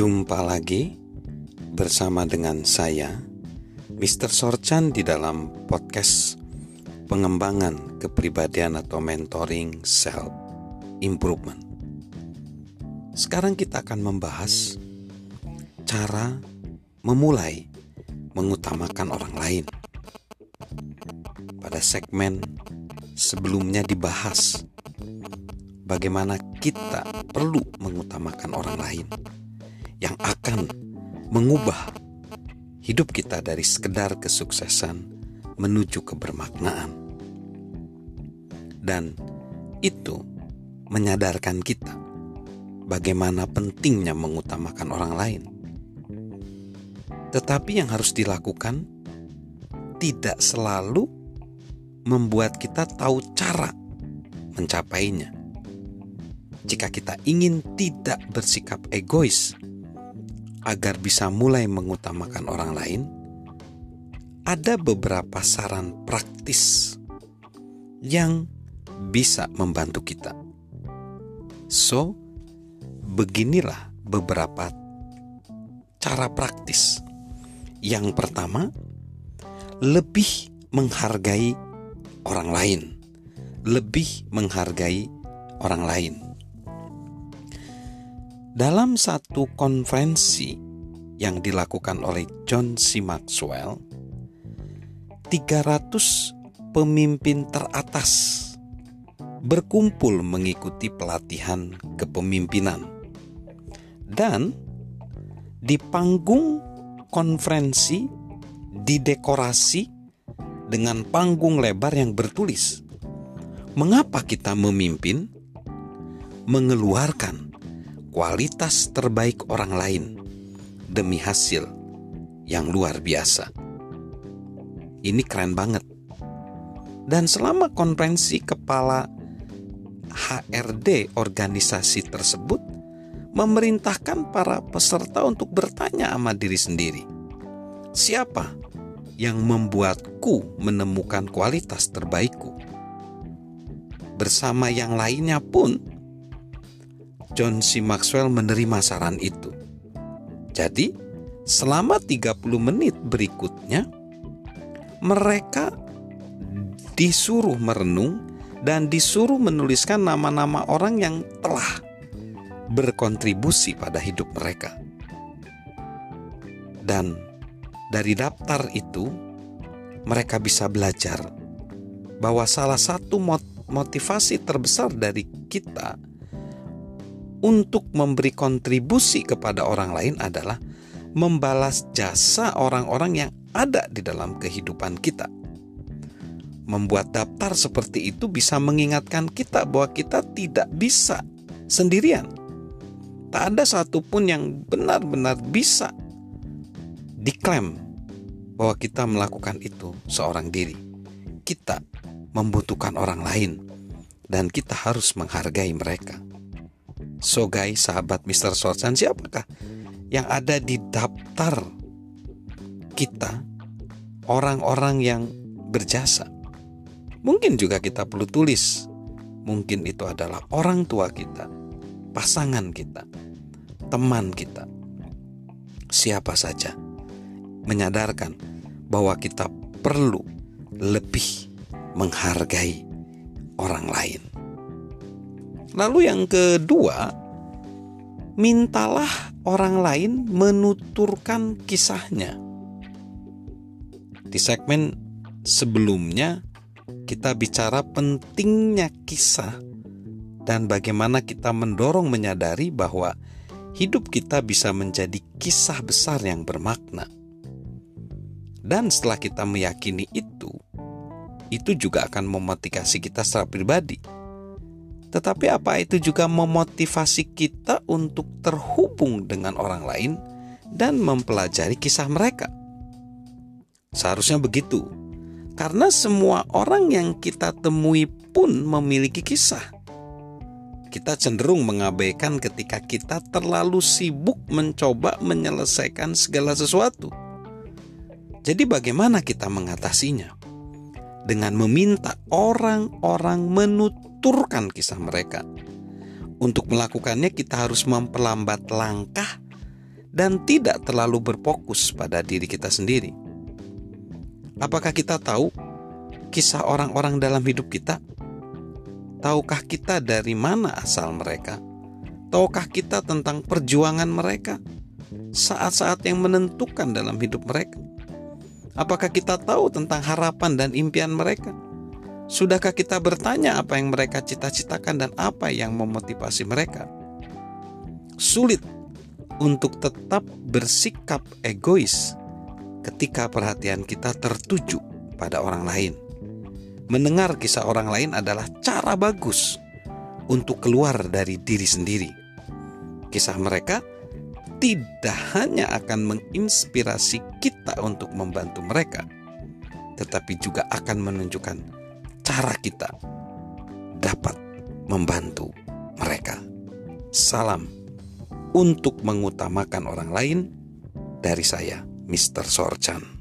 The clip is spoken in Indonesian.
Jumpa lagi bersama dengan saya, Mr. Sorchan di dalam podcast pengembangan kepribadian atau mentoring self improvement. Sekarang kita akan membahas cara memulai mengutamakan orang lain. Pada segmen sebelumnya dibahas bagaimana kita perlu mengutamakan orang lain akan mengubah hidup kita dari sekedar kesuksesan menuju kebermaknaan. Dan itu menyadarkan kita bagaimana pentingnya mengutamakan orang lain. Tetapi yang harus dilakukan tidak selalu membuat kita tahu cara mencapainya jika kita ingin tidak bersikap egois agar bisa mulai mengutamakan orang lain, ada beberapa saran praktis yang bisa membantu kita. So, beginilah beberapa cara praktis. Yang pertama, lebih menghargai orang lain, lebih menghargai orang lain. Dalam satu konferensi yang dilakukan oleh John C. Maxwell, 300 pemimpin teratas berkumpul mengikuti pelatihan kepemimpinan. Dan di panggung konferensi didekorasi dengan panggung lebar yang bertulis, "Mengapa kita memimpin?" mengeluarkan kualitas terbaik orang lain demi hasil yang luar biasa. Ini keren banget. Dan selama konferensi kepala HRD organisasi tersebut memerintahkan para peserta untuk bertanya sama diri sendiri. Siapa yang membuatku menemukan kualitas terbaikku? Bersama yang lainnya pun John C. Maxwell menerima saran itu. Jadi, selama 30 menit berikutnya, mereka disuruh merenung dan disuruh menuliskan nama-nama orang yang telah berkontribusi pada hidup mereka. Dan dari daftar itu, mereka bisa belajar bahwa salah satu motivasi terbesar dari kita untuk memberi kontribusi kepada orang lain adalah membalas jasa orang-orang yang ada di dalam kehidupan kita. Membuat daftar seperti itu bisa mengingatkan kita bahwa kita tidak bisa sendirian. Tak ada satupun yang benar-benar bisa diklaim bahwa kita melakukan itu seorang diri. Kita membutuhkan orang lain, dan kita harus menghargai mereka. So guys, sahabat Mr. Sorsan, siapakah yang ada di daftar kita orang-orang yang berjasa? Mungkin juga kita perlu tulis. Mungkin itu adalah orang tua kita, pasangan kita, teman kita. Siapa saja menyadarkan bahwa kita perlu lebih menghargai orang lain. Lalu yang kedua, mintalah orang lain menuturkan kisahnya. Di segmen sebelumnya kita bicara pentingnya kisah dan bagaimana kita mendorong menyadari bahwa hidup kita bisa menjadi kisah besar yang bermakna. Dan setelah kita meyakini itu, itu juga akan memotivasi kita secara pribadi tetapi apa itu juga memotivasi kita untuk terhubung dengan orang lain dan mempelajari kisah mereka? Seharusnya begitu. Karena semua orang yang kita temui pun memiliki kisah. Kita cenderung mengabaikan ketika kita terlalu sibuk mencoba menyelesaikan segala sesuatu. Jadi bagaimana kita mengatasinya? Dengan meminta orang-orang menutup menuturkan kisah mereka. Untuk melakukannya, kita harus memperlambat langkah dan tidak terlalu berfokus pada diri kita sendiri. Apakah kita tahu kisah orang-orang dalam hidup kita? Tahukah kita dari mana asal mereka? Tahukah kita tentang perjuangan mereka? Saat-saat yang menentukan dalam hidup mereka. Apakah kita tahu tentang harapan dan impian mereka? Sudahkah kita bertanya apa yang mereka cita-citakan dan apa yang memotivasi mereka? Sulit untuk tetap bersikap egois ketika perhatian kita tertuju pada orang lain. Mendengar kisah orang lain adalah cara bagus untuk keluar dari diri sendiri. Kisah mereka tidak hanya akan menginspirasi kita untuk membantu mereka, tetapi juga akan menunjukkan cara kita dapat membantu mereka. Salam untuk mengutamakan orang lain dari saya. Mr. Sorchan.